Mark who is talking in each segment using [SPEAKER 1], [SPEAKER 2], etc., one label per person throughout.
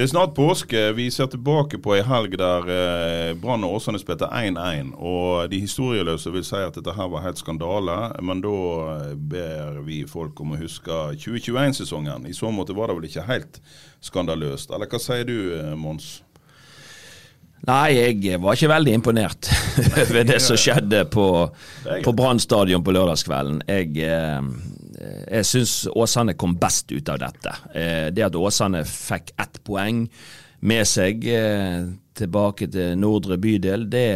[SPEAKER 1] Det er snart påske. Vi ser tilbake på ei helg der eh, Brann og Åsane spilte 1-1. Og de historieløse vil si at dette her var helt skandale, men da eh, ber vi folk om å huske 2021-sesongen. I så måte var det vel ikke helt skandaløst. Eller hva sier du, eh, Mons?
[SPEAKER 2] Nei, jeg var ikke veldig imponert over det som skjedde på, på Brann stadion på lørdagskvelden. Jeg, eh, jeg syns Åsane kom best ut av dette. Eh, det at Åsane fikk ett poeng med seg eh, tilbake til Nordre bydel, det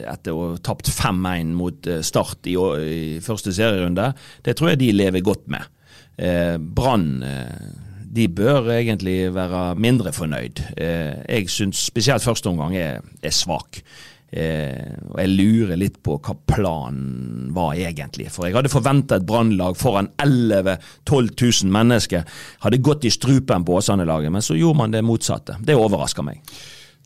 [SPEAKER 2] etter å ha tapt 5-1 mot Start i, i første serierunde, det tror jeg de lever godt med. Eh, Brann de bør egentlig være mindre fornøyd. Eh, jeg syns spesielt første omgang er, er svak. Eh, og jeg lurer litt på hva planen var egentlig. For jeg hadde forventa et brannlag foran 11 000-12 000 mennesker hadde gått i strupen på Åsane-laget, men så gjorde man det motsatte. Det overrasker meg.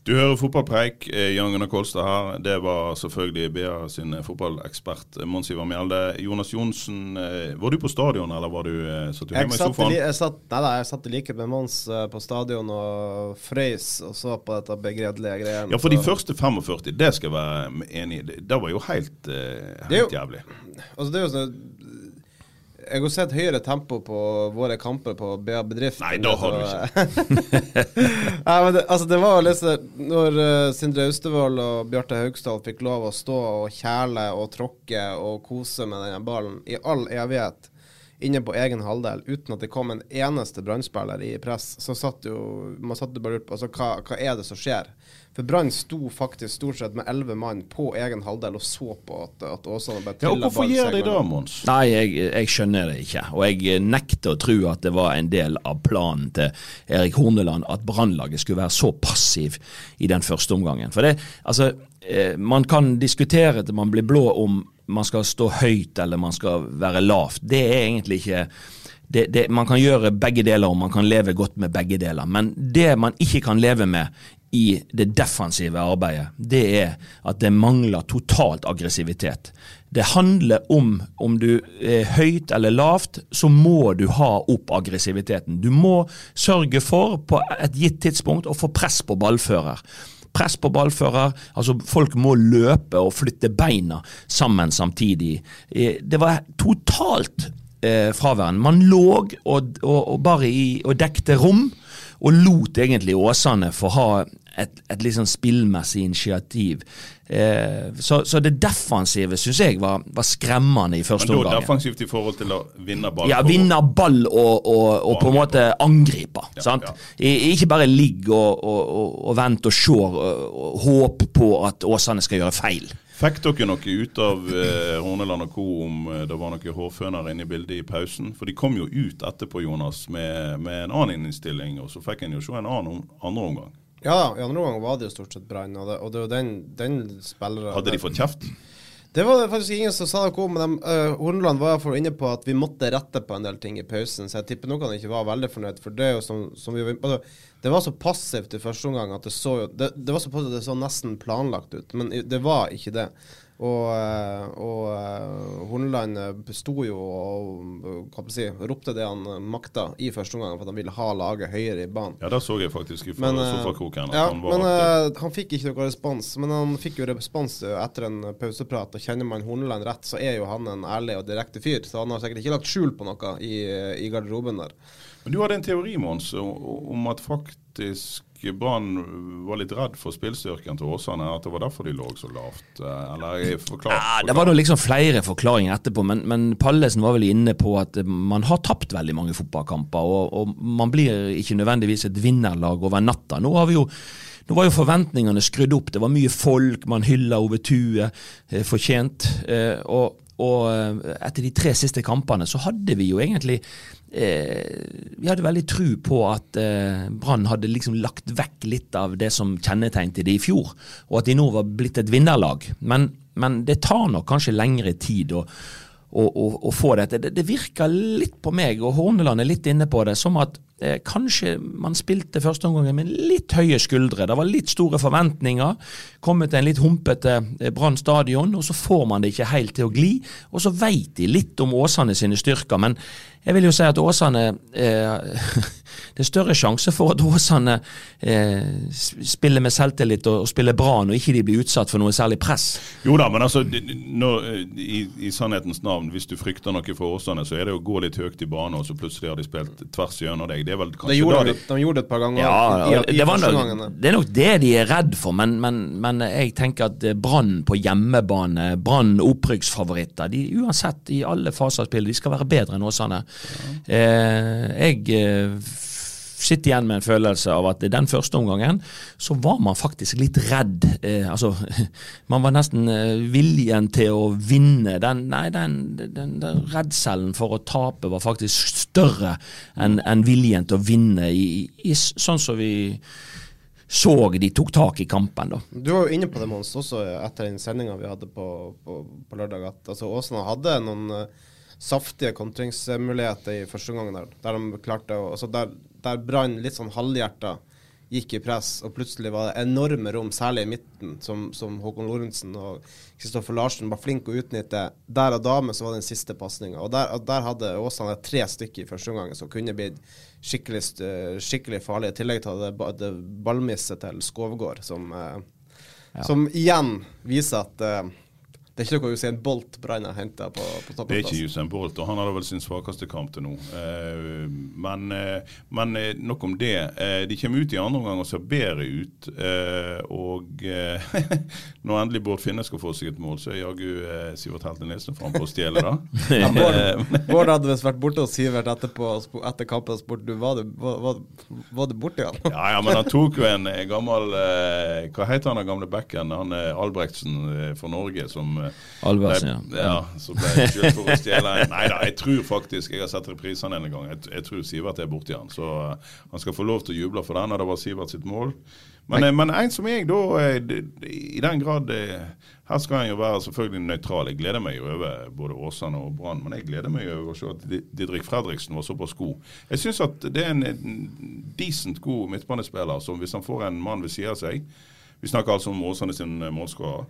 [SPEAKER 1] Du hører fotballpreik. eh, Jan Gunnar Kolstad her. Det var selvfølgelig BA sin eh, fotballekspert eh, Mons Ivar Mjelde. Jonas Johnsen, var du på stadion, eller var du, satt du hjemme i sofaen?
[SPEAKER 3] li- jeg, satt, nei, nei, jeg satt i likhet med Mons på stadion og frøys og så på dette begredelige greiene.
[SPEAKER 1] Ja, for de første 45, det skal jeg være enig i. Det- var jo helt, helt
[SPEAKER 3] Det jo-
[SPEAKER 1] jævlig.
[SPEAKER 3] Altså, det er jo sånn Jeg har sett høyere tempo på våre kamper på BA Bedrift.
[SPEAKER 1] Nei, da har du
[SPEAKER 3] ikke. Nei, men det, altså, det var jo sånn Når uh, Sindre Austevoll og Bjarte Haugsdal fikk lov å stå og kjæle og tråkke og kose med denne ballen i all evighet inne på egen halvdel, uten at det kom en eneste Brann-spiller i press, så satt jo man satt jo bare lurt på altså, hva, hva er det som skjer. For Brann sto faktisk stort sett med elleve mann på egen halvdel og så på at, at Åsane bare
[SPEAKER 1] Ja, og Hvorfor gjør de det. Mons?
[SPEAKER 2] Nei, jeg, jeg skjønner det ikke. Og jeg nekter å tro at det var en del av planen til Erik Horneland at Brannlaget skulle være så passiv i den første omgangen. For det, altså, eh, man kan diskutere til man blir blå om man skal stå høyt eller man skal være lavt. Det er egentlig ikke det, det, Man kan gjøre begge deler, og man kan leve godt med begge deler. Men det man ikke kan leve med i det defensive arbeidet, det er at det mangler totalt aggressivitet. Det handler om om du er høyt eller lavt, så må du ha opp aggressiviteten. Du må sørge for på et gitt tidspunkt å få press på ballfører. Press på ballfører, altså folk må løpe og flytte beina sammen samtidig. Eh, Det var totalt eh, fraværende. Man lå og, og, og bare i, og dekte rom, og lot egentlig Åsane få ha et, et sånn spillmessig initiativ. Eh, så, så det defensive syns jeg var, var skremmende i første omgang.
[SPEAKER 1] Men da defensivt i forhold til å vinne ball?
[SPEAKER 2] Ja, vinne ball og, og, og på en måte angripe.
[SPEAKER 1] Ja,
[SPEAKER 2] sant?
[SPEAKER 1] ja.
[SPEAKER 2] Ikke bare ligge og, og, og, og se og, håpe på at Åsane skal gjøre feil.
[SPEAKER 1] Fikk dere noe ut av eh, Horneland og co. om eh, det var noen hårføner inne i bildet i pausen? For de kom jo ut etterpå, Jonas, med, med en annen innstilling, og så fikk en jo se en annen andre omgang.
[SPEAKER 3] Ja da, i andre omgang var det jo stort sett Brann, og, og det jo den, den spilleren
[SPEAKER 1] Hadde de fått kjeft?
[SPEAKER 3] Det var faktisk ingen som sa noe om, men de, eh, Horneland var iallfall inne på at vi måtte rette på en del ting i pausen, så jeg tipper nok han ikke var veldig fornøyd. For det som, som vi var altså, Det var så passivt i første omgang at det så jo Det, det var så passivt at det så nesten planlagt ut, men det var ikke det. Og, eh, og eh, Horneland eh, sto jo og si, ropte det han makta i første omgang, for at han ville ha laget høyere i banen.
[SPEAKER 1] Ja, det så jeg faktisk fra sofakroken.
[SPEAKER 3] ja,
[SPEAKER 1] han
[SPEAKER 3] men
[SPEAKER 1] aktiv.
[SPEAKER 3] han fikk ikke noe respons. Men han fikk jo respons etter en pauseprat. Og kjenner man Horneland rett, så er jo han en ærlig og direkte fyr. Så han har sikkert ikke lagt skjul på noe i, i garderoben der.
[SPEAKER 1] Men du hadde en teori, Mons, om at faktisk Brann var litt redd for spillstyrken til Åsane? At det var derfor de lå så lavt? eh, Eller forklart? forklar,
[SPEAKER 2] Ja, det var da liksom flere forklaringer etterpå, men, men Pallesen var vel inne på at man har tapt veldig mange fotballkamper. Og, og man blir ikke nødvendigvis et vinnerlag over natta. Nå har vi jo nå var jo forventningene skrudd opp. Det var mye folk, man hylla Ove Tue, eh, fortjent. Eh, og, og eh, etter de tre siste kampene så hadde vi jo egentlig Vi hadde veldig tro på at eh, Brann hadde liksom lagt vekk litt av det som kjennetegnet de i fjor, og at de nå var blitt et vinnerlag. Men, men det tar nok kanskje lengre tid. å å, å, å få dette. Det, det virker litt på meg, og Horneland er litt inne på det, som at eh, kanskje man spilte første omgang med litt høye skuldre. Det var litt store forventninger. Kommet til en litt humpete eh, Brann stadion, og så får man det ikke helt til å gli. Og så veit de litt om Åsane sine styrker, men jeg vil jo si at Åsane eh, Det er større sjanse for at Åsane eh, spiller med selvtillit og, og spiller bra når ikke de blir utsatt for noe særlig press.
[SPEAKER 1] Jo da, men altså, nå, eh, i, i sannhetens navn, hvis du frykter noe for Åsane, så er det å gå litt høyt i banen, og så plutselig har de spilt tvers gjennom deg. Det er vel
[SPEAKER 3] De
[SPEAKER 1] kanskje
[SPEAKER 3] gjorde,
[SPEAKER 1] da
[SPEAKER 3] det,
[SPEAKER 1] de
[SPEAKER 3] de gjorde det et par ganger
[SPEAKER 2] Ja,
[SPEAKER 3] i, i, i
[SPEAKER 2] det, var nok, det er nok det de er redd for, men, men, men jeg tenker at eh, Brann på hjemmebane, Brann opprykksfavoritter, de uansett i alle faser av spillet, de skal være bedre enn Åsane. Eh, jeg eh, sitter igjen med en følelse av at den første omgangen så var man faktisk litt redd. Eh, altså, man var nesten eh, viljen til å vinne. Den, nei, den, den, den redselen for å tape var faktisk større enn en viljen til å vinne, i, i, sånn som vi så de tok tak i kampen. da.
[SPEAKER 3] Du var jo inne på det, Mons, også etter den sendinga vi hadde på, på, på lørdag, at altså, Åsane hadde noen eh, saftige kontringsmuligheter i første omgang der, der de klarte å altså, Der, der Brann litt sånn halvhjerta gikk i press, og plutselig var det enorme rom, særlig i midten, som, som Håkon Lorentzen og Kristoffer Larsen var flinke å utnytte. Der og da, men så var det den siste pasninga. Og der, og der hadde Åsane tre stykker i første omgang som kunne blitt skikkelig, st- skikkelig farlige. I tillegg til det, det ballmisset til Skovgård, som, eh, som igjen viser at eh, det er ikke noe Usain Bolt Brann har henta på, på
[SPEAKER 1] Det er ikke. Usain Bolt, og han hadde vel sin svakeste kamp til nå. Eh, men, eh, men eh, nok om det. Eh, de kommer ut i andre omgang og ser bedre ut. Eh, og eh, når endelig Bård Finne skal få seg et mål, så er jaggu eh, Sivert Helte Nilsen frampå å stjeler da.
[SPEAKER 3] Ja, Bård, Bård hadde visst vært borte hos Sivert etterpå, etter kampen og spurt du, var, du, var, var, du borte igjen.
[SPEAKER 1] Ja, ja, men han tok jo en gammel eh, Hva heter han den gamle backen? Han er Albrechtsen eh, for Norge som eh, ja. ja. Så ble skyldt for å stjele en Nei da, jeg tror faktisk Jeg har sett reprisene en gang. Jeg, jeg tror Sivert er borti han. Så eh, han skal få lov til å juble for den, og det var Sivert sitt mål. Men, eh, men en som jeg, da, eh, i den grad Her skal jeg jo være selvfølgelig nøytral. Jeg gleder meg jo over både Åsane og Brann, men jeg gleder meg over å se at Didrik Fredriksen var såpass god. Jeg syns at det er en, en decent god midtbanespiller som hvis han får en mann ved siden av seg Vi snakker altså om Åsane sin målskårer.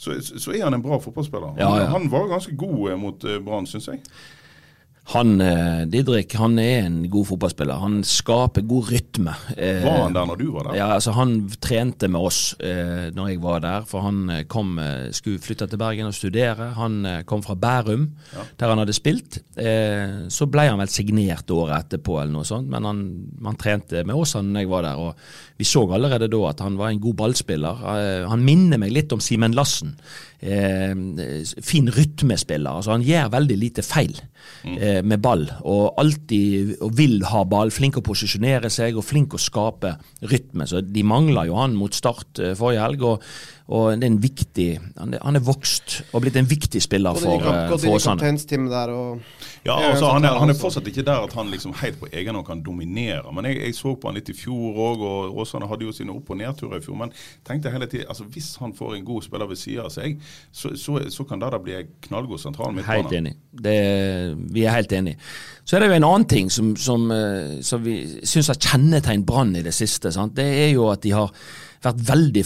[SPEAKER 1] Så, så er han en bra fotballspiller.
[SPEAKER 2] Ja, ja.
[SPEAKER 1] Han var ganske god eh, mot eh, Brann, syns jeg.
[SPEAKER 2] Han, eh, Didrik han er en god fotballspiller. Han skaper god rytme. Eh,
[SPEAKER 1] Var han der når du var der?
[SPEAKER 2] Ja, altså Han trente med oss eh, når jeg var der, for han eh, kom, skulle flytte til Bergen og studere. Han kom fra Bærum, der han hadde spilt. Eh, så ble han vel signert året etterpå, eller noe sånt, men han, han trente med oss han når jeg var der. og Vi så allerede da at han var en god ballspiller. Eh, han minner meg litt om Simen Lassen. Fin rytmespiller. altså Han gjør veldig lite feil eh, med ball, og alltid og vil ha ball. Flink å posisjonere seg og flink å skape rytme. Så De mangla jo han mot Start eh, forrige helg. og, og det er en viktig, han er, han er vokst og blitt en viktig spiller for, eh, Åsane.
[SPEAKER 3] og
[SPEAKER 1] Ja, altså, han, er, han er fortsatt ikke der at han liksom helt på egen hånd kan dominere. Men jeg, jeg så på han litt i fjor òg, og Åsane hadde jo sine opp- og nedturer i fjor. Men tenkte hele tiden, altså hvis han får en god spiller ved siden av seg, så, så, så kan det da bli en knallgod sentral midtbane.
[SPEAKER 2] Helt enig. Det, vi er helt enige. Så er det jo en annen ting som, som, eh, som vi syns har kjennetegnet Brann i det siste. Sant? Det er jo at de har vært veldig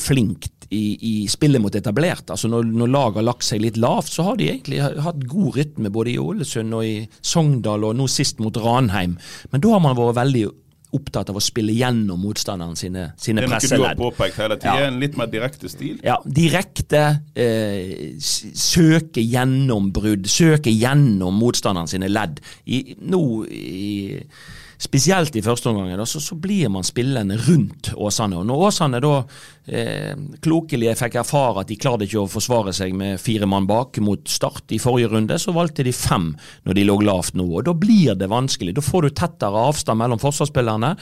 [SPEAKER 2] i, i spillet mot etablert. Altså når, når laget har lagt seg litt lavt, så har de egentlig hatt god rytme både i Ålesund og i Sogndal, og nå sist mot Ranheim. Men da har man vært veldig opptatt av å spille gjennom motstanderen sine, sine
[SPEAKER 1] Det er noe du har påpekt hele tiden.
[SPEAKER 2] Ja.
[SPEAKER 1] En litt mer direkte stil.
[SPEAKER 2] Ja, direkte eh, søke gjennombrudd, søke gjennom motstanderen sine ledd. I, nå i spesielt i første omgang, så, så, blir man spillende rundt Åsane. Og når Åsane da eh, klokelig fikk erfare at de klarte ikke å forsvare seg med fire mann bak mot Start i forrige runde, så valgte de fem når de lå lavt nå. og Da blir det vanskelig. Da får du tettere avstand mellom forsvarsspillerne,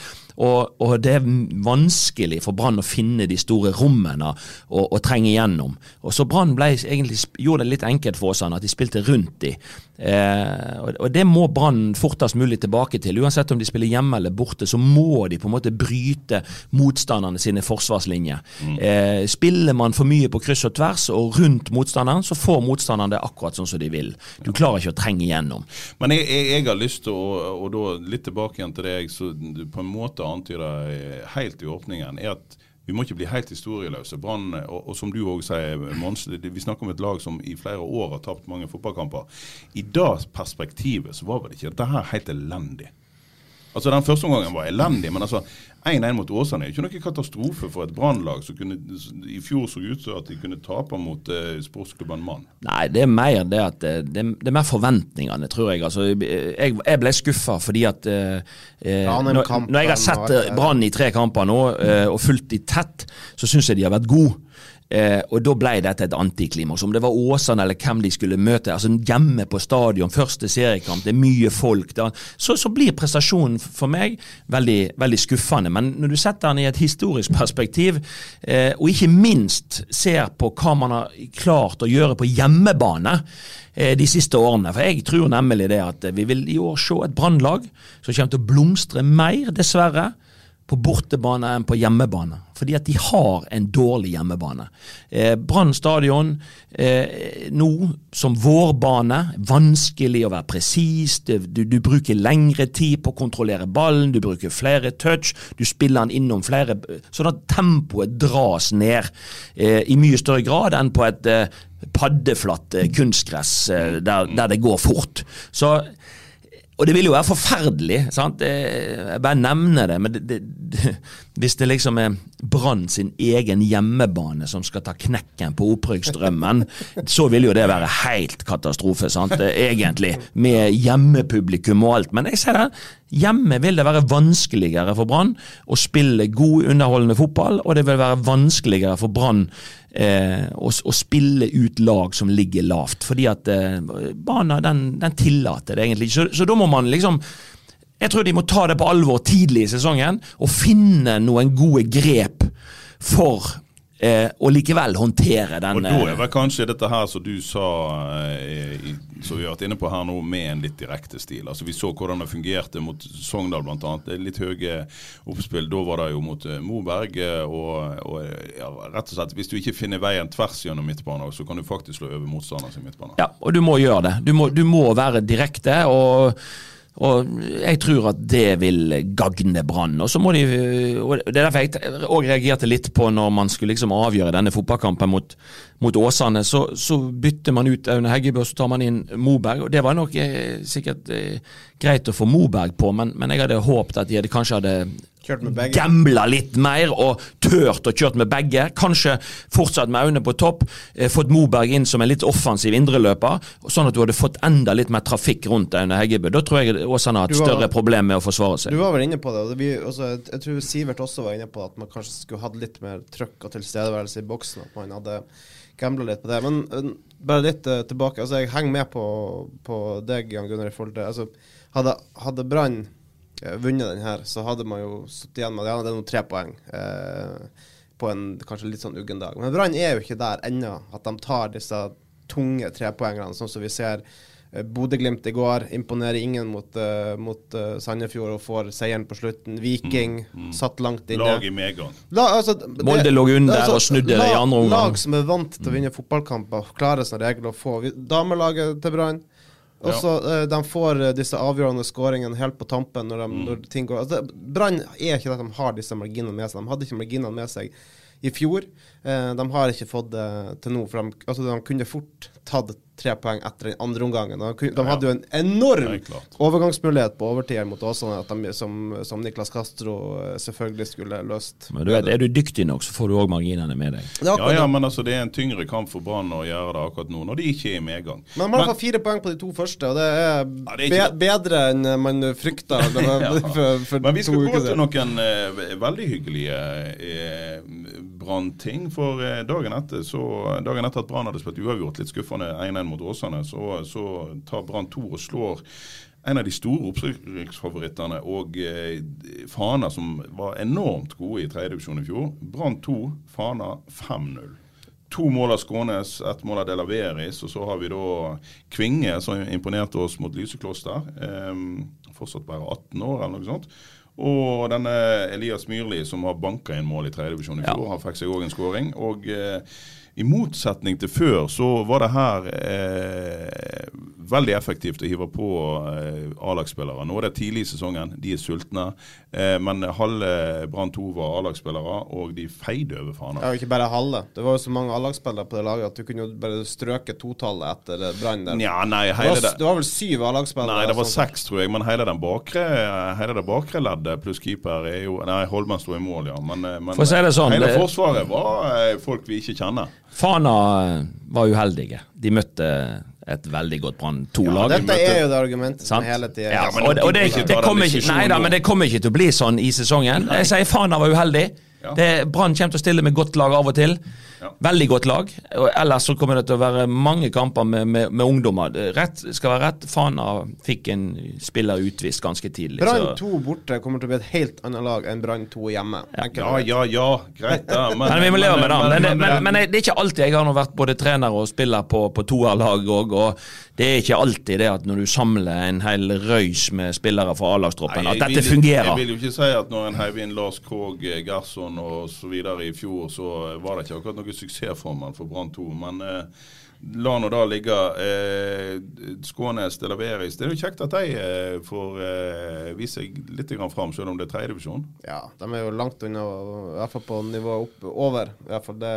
[SPEAKER 2] og, og det er vanskelig for Brann å finne de store rommene og, og trenge igjennom. Og så Brann gjorde det litt enkelt for Åsane, at de spilte rundt de. Eh, og, Det må Brann fortest mulig tilbake til. Uansett om de spiller hjemme eller borte, så må de på en måte bryte motstanderne sine forsvarslinjer. Mm. Eh, spiller man for mye på kryss og tvers og rundt motstanderen, så får motstanderen det akkurat sånn som de vil. Du klarer ikke å trenge igjennom.
[SPEAKER 1] Men jeg, jeg, jeg har lyst til å, og da litt tilbake igjen til det jeg så på en måte antyder eh, helt i åpningen, er at vi må ikke bli helt historieløse. Brann, og, og, som du òg sier, Mons, vi snakker om et lag som i flere år har tapt mange fotballkamper. I det perspektivet så var vel ikke dette helt elendig. Altså Den første omgangen var elendig, men altså 1-1 mot Åsane er ikke noe katastrofe for et brannlag som kunne, i fjor så ut som at de kunne tape mot eh, sportsklubben Mann.
[SPEAKER 2] Nei, det er mer det at eh, det, det er mer forventningene, tror jeg. Altså, jeg, jeg ble skuffa fordi at eh, eh når, når, jeg har sett Brann i tre kamper nå eh, og fulgt de tett, så syns jeg de har vært gode. Eh, og Da ble dette et antiklimaks. Om det var Åsane eller hvem de skulle møte. altså Hjemme på stadion, første seriekamp, det er mye folk. Da, så, så, blir prestasjonen for meg veldig, veldig, skuffende. Men når du setter den i et historisk perspektiv, eh, og ikke minst ser på hva man har klart å gjøre på hjemmebane eh, de siste årene. For jeg tror nemlig det at vi vil i år se et brannlag som kommer til å blomstre mer, dessverre på bortebane enn på hjemmebane. Fordi at de har en dårlig hjemmebane. Eh, Brann stadion eh, nå som vårbane, vanskelig å være presis. Du, du, bruker lengre tid på å kontrollere ballen, du bruker flere touch, du spiller den innom flere Sånn at tempoet dras ned eh, i mye større grad enn på et eh, paddeflatt eh, kunstgress eh, der, der det går fort. Så og det vil jo være forferdelig. sant? Jeg bare nevner det. Men det, det, hvis det liksom er Brann sin egen hjemmebane som skal ta knekken på opprykksdrømmen, så vil jo det være helt katastrofe, sant? egentlig. Med hjemmepublikum og alt. Men jeg ser det. Hjemme vil det være vanskeligere for Brann å spille god, underholdende fotball, og det vil være vanskeligere for Brann eh, å, å, spille ut lag som ligger lavt. Fordi at eh, banen den, den, tillater det egentlig ikke. Så, så da må man liksom jeg tror de må ta det på alvor tidlig i sesongen og finne noen gode grep for eh, og likevel håndtere den
[SPEAKER 1] Og Da er vel kanskje dette her som du sa, eh, som vi har vært inne på her nå, med en litt direkte stil. Altså Vi så hvordan det fungerte mot Sogndal bl.a. Litt høye oppspill. Da var det jo mot eh, Moberg. Eh, og, og ja, rett og slett, Hvis du ikke finner veien tvers gjennom midtbanen, så kan du faktisk slå over motstanderen sin midtbane.
[SPEAKER 2] Ja, og du må gjøre det. Du må, du må være direkte. og og jeg tror at det vil gagne Brann. Og så må de og Det er derfor jeg òg reagerte litt på når man skulle liksom avgjøre denne fotballkampen mot, mot Åsane. Så, så, bytter man ut Aune Heggebø, så tar man inn Moberg. og Det var nok eh, sikkert eh, greit å få Moberg på, men, men jeg hadde håpet at de hadde, kanskje hadde Gambla litt mer og tørt og kjørt med begge. Kanskje fortsatt med Aune på topp. Eh, fått Moberg inn som en litt offensiv indreløper, sånn at du hadde fått enda litt mer trafikk rundt Aune Heggebø. Da tror jeg Åsane har hatt større problem med å forsvare seg.
[SPEAKER 3] Du var vel inne på det. Vi, også, jeg tror Sivert også var inne på at man kanskje skulle hatt litt mer trøkk og tilstedeværelse i boksen. At man hadde gambla litt på det. Men uh, bare litt uh, tilbake. Altså, jeg henger med på, på deg, Jan Gunnar, i forhold til altså, Hadde, hadde Brann vunnet den her, så hadde man jo sittet igjen med ja, det er noen tre poeng eh, på en kanskje litt sånn uggen dag. Men Brann er jo ikke der ennå, at de tar disse tunge trepoengene, sånn som vi ser. Eh, Bodø-Glimt i går imponerer ingen mot, uh, mot uh, Sandefjord og får seieren på slutten. Viking mm, mm. satt langt inne.
[SPEAKER 1] Lag i medgang.
[SPEAKER 2] Altså, Molde lå under altså, og snudde det i andre omgang.
[SPEAKER 3] Lag som er vant til å vinne fotballkamper, klarer som regel å få damelaget til Brann. Og så uh, De får uh, disse avgjørende skåringene helt på tampen når, de, mm. når ting går altså, Brann er ikke at de har disse marginene med seg. De hadde ikke marginene med seg i fjor. Uh, de har ikke fått det til nå. For de, altså, de kunne fort tatt tre poeng etter den andre omgangen. De, hadde jo en enorm overgangsmulighet på overtid mot Åsane, at de, som, som Niklas Castro eh, selvfølgelig skulle løst.
[SPEAKER 2] Men du vet, Er du dyktig nok, så får du òg marginene med deg.
[SPEAKER 1] Ja, ja, men altså det er en tyngre kamp for Brann å gjøre det akkurat nå, når de ikke er i medgang.
[SPEAKER 3] Men man har fått fire poeng på de to første, og det er,
[SPEAKER 1] det er ikke
[SPEAKER 3] be bedre enn man frykta
[SPEAKER 1] Ja.
[SPEAKER 3] for, for
[SPEAKER 1] Men vi skal gå til noen eh, veldig hyggelige eh, Brann-ting. For eh, dagen etter så, dagen etter at Brann hadde spilt uavgjort, litt skuffende 1-1 mot Åsane, så, så tar Brann 2 og slår en av de store opprykksfavorittene og eh, Fana, som var enormt gode i tredjedivisjon i fjor. Brann 2, Fana 5-0. To mål av Skånes, ett mål av Delaveris, og så har vi da Kvinge, som imponerte oss mot Lysekloster. Eh, fortsatt bare 18 år, eller noe sånt. Og denne Elias Myrli, som har banka inn mål i tredjedivisjon i fjor, har fikk seg òg en skåring. Og eh, i motsetning til før, så var det her eh, veldig effektivt å hive på eh, A-lagsspillere. Nå er det tidlig i sesongen, de er sultne. Eh, men halve Brann 2 var A-lagsspillere, og de feide over Fana.
[SPEAKER 3] Ja, ikke bare halve. Det var jo så mange A-lagsspillere på det laget at du kunne jo bare strøke totallet etter eh, Brann der.
[SPEAKER 1] Ja, nei,
[SPEAKER 3] det,
[SPEAKER 1] hele
[SPEAKER 3] var,
[SPEAKER 1] det
[SPEAKER 3] det var vel syv A-lagsspillere?
[SPEAKER 1] Nei, det var
[SPEAKER 3] sånn.
[SPEAKER 1] seks, tror jeg. Men hele, den bakre, hele det bakre leddet pluss keeper er jo Nei, Holmen sto i mål, ja. Men, eh, men
[SPEAKER 2] For å si det sånn,
[SPEAKER 1] hele
[SPEAKER 2] det-
[SPEAKER 1] forsvaret var eh, folk vi ikke kjenner.
[SPEAKER 2] Fana var uheldige. De møtte et veldig godt Brann 2-lag.
[SPEAKER 3] Dette er jo det argumentet som hele tida
[SPEAKER 2] Ja,
[SPEAKER 1] men
[SPEAKER 2] og, det- og det, det kommer ikke, nei da, men det kommer ikke til å bli sånn i sesongen. Jeg sier Fana var uheldig.
[SPEAKER 1] Ja.
[SPEAKER 2] Brann kommer til å stille med godt lag av og til.
[SPEAKER 1] Ja.
[SPEAKER 2] Veldig godt lag. Og ellers så kommer det til å være mange kamper med, med, med ungdommer. Rett skal være rett. Fana fikk en spiller utvist ganske tidlig.
[SPEAKER 3] Brann 2 borte kommer til å bli et helt annet lag enn Brann 2 hjemme.
[SPEAKER 1] Ja,
[SPEAKER 3] Ja,
[SPEAKER 1] ja, ja, greit da. Men,
[SPEAKER 2] Men vi må leve med det. Men, men, men, men
[SPEAKER 1] men-
[SPEAKER 2] det er ikke alltid jeg har nå vært både trener og spiller på, på toerlag òg. Og det er ikke alltid det at når du samler en hel røys med spillere fra A-lagstroppen, at dette
[SPEAKER 1] vil-
[SPEAKER 2] fungerer.
[SPEAKER 1] Jeg vil jo ikke si at når en heiv inn Lars Krogh, eh, Gerson videre i fjor, så var det ikke akkurat noe suksessformel for Brann 2. Men eh, la nå da ligge. Eh, Skånes de Laveris. Det er jo kjekt at de eh, får eh, vise seg litt grann fram, selv om det er tredjedivisjon.
[SPEAKER 3] Ja, de er jo langt unna, i hvert fall på nivået opp, over. I hvert fall det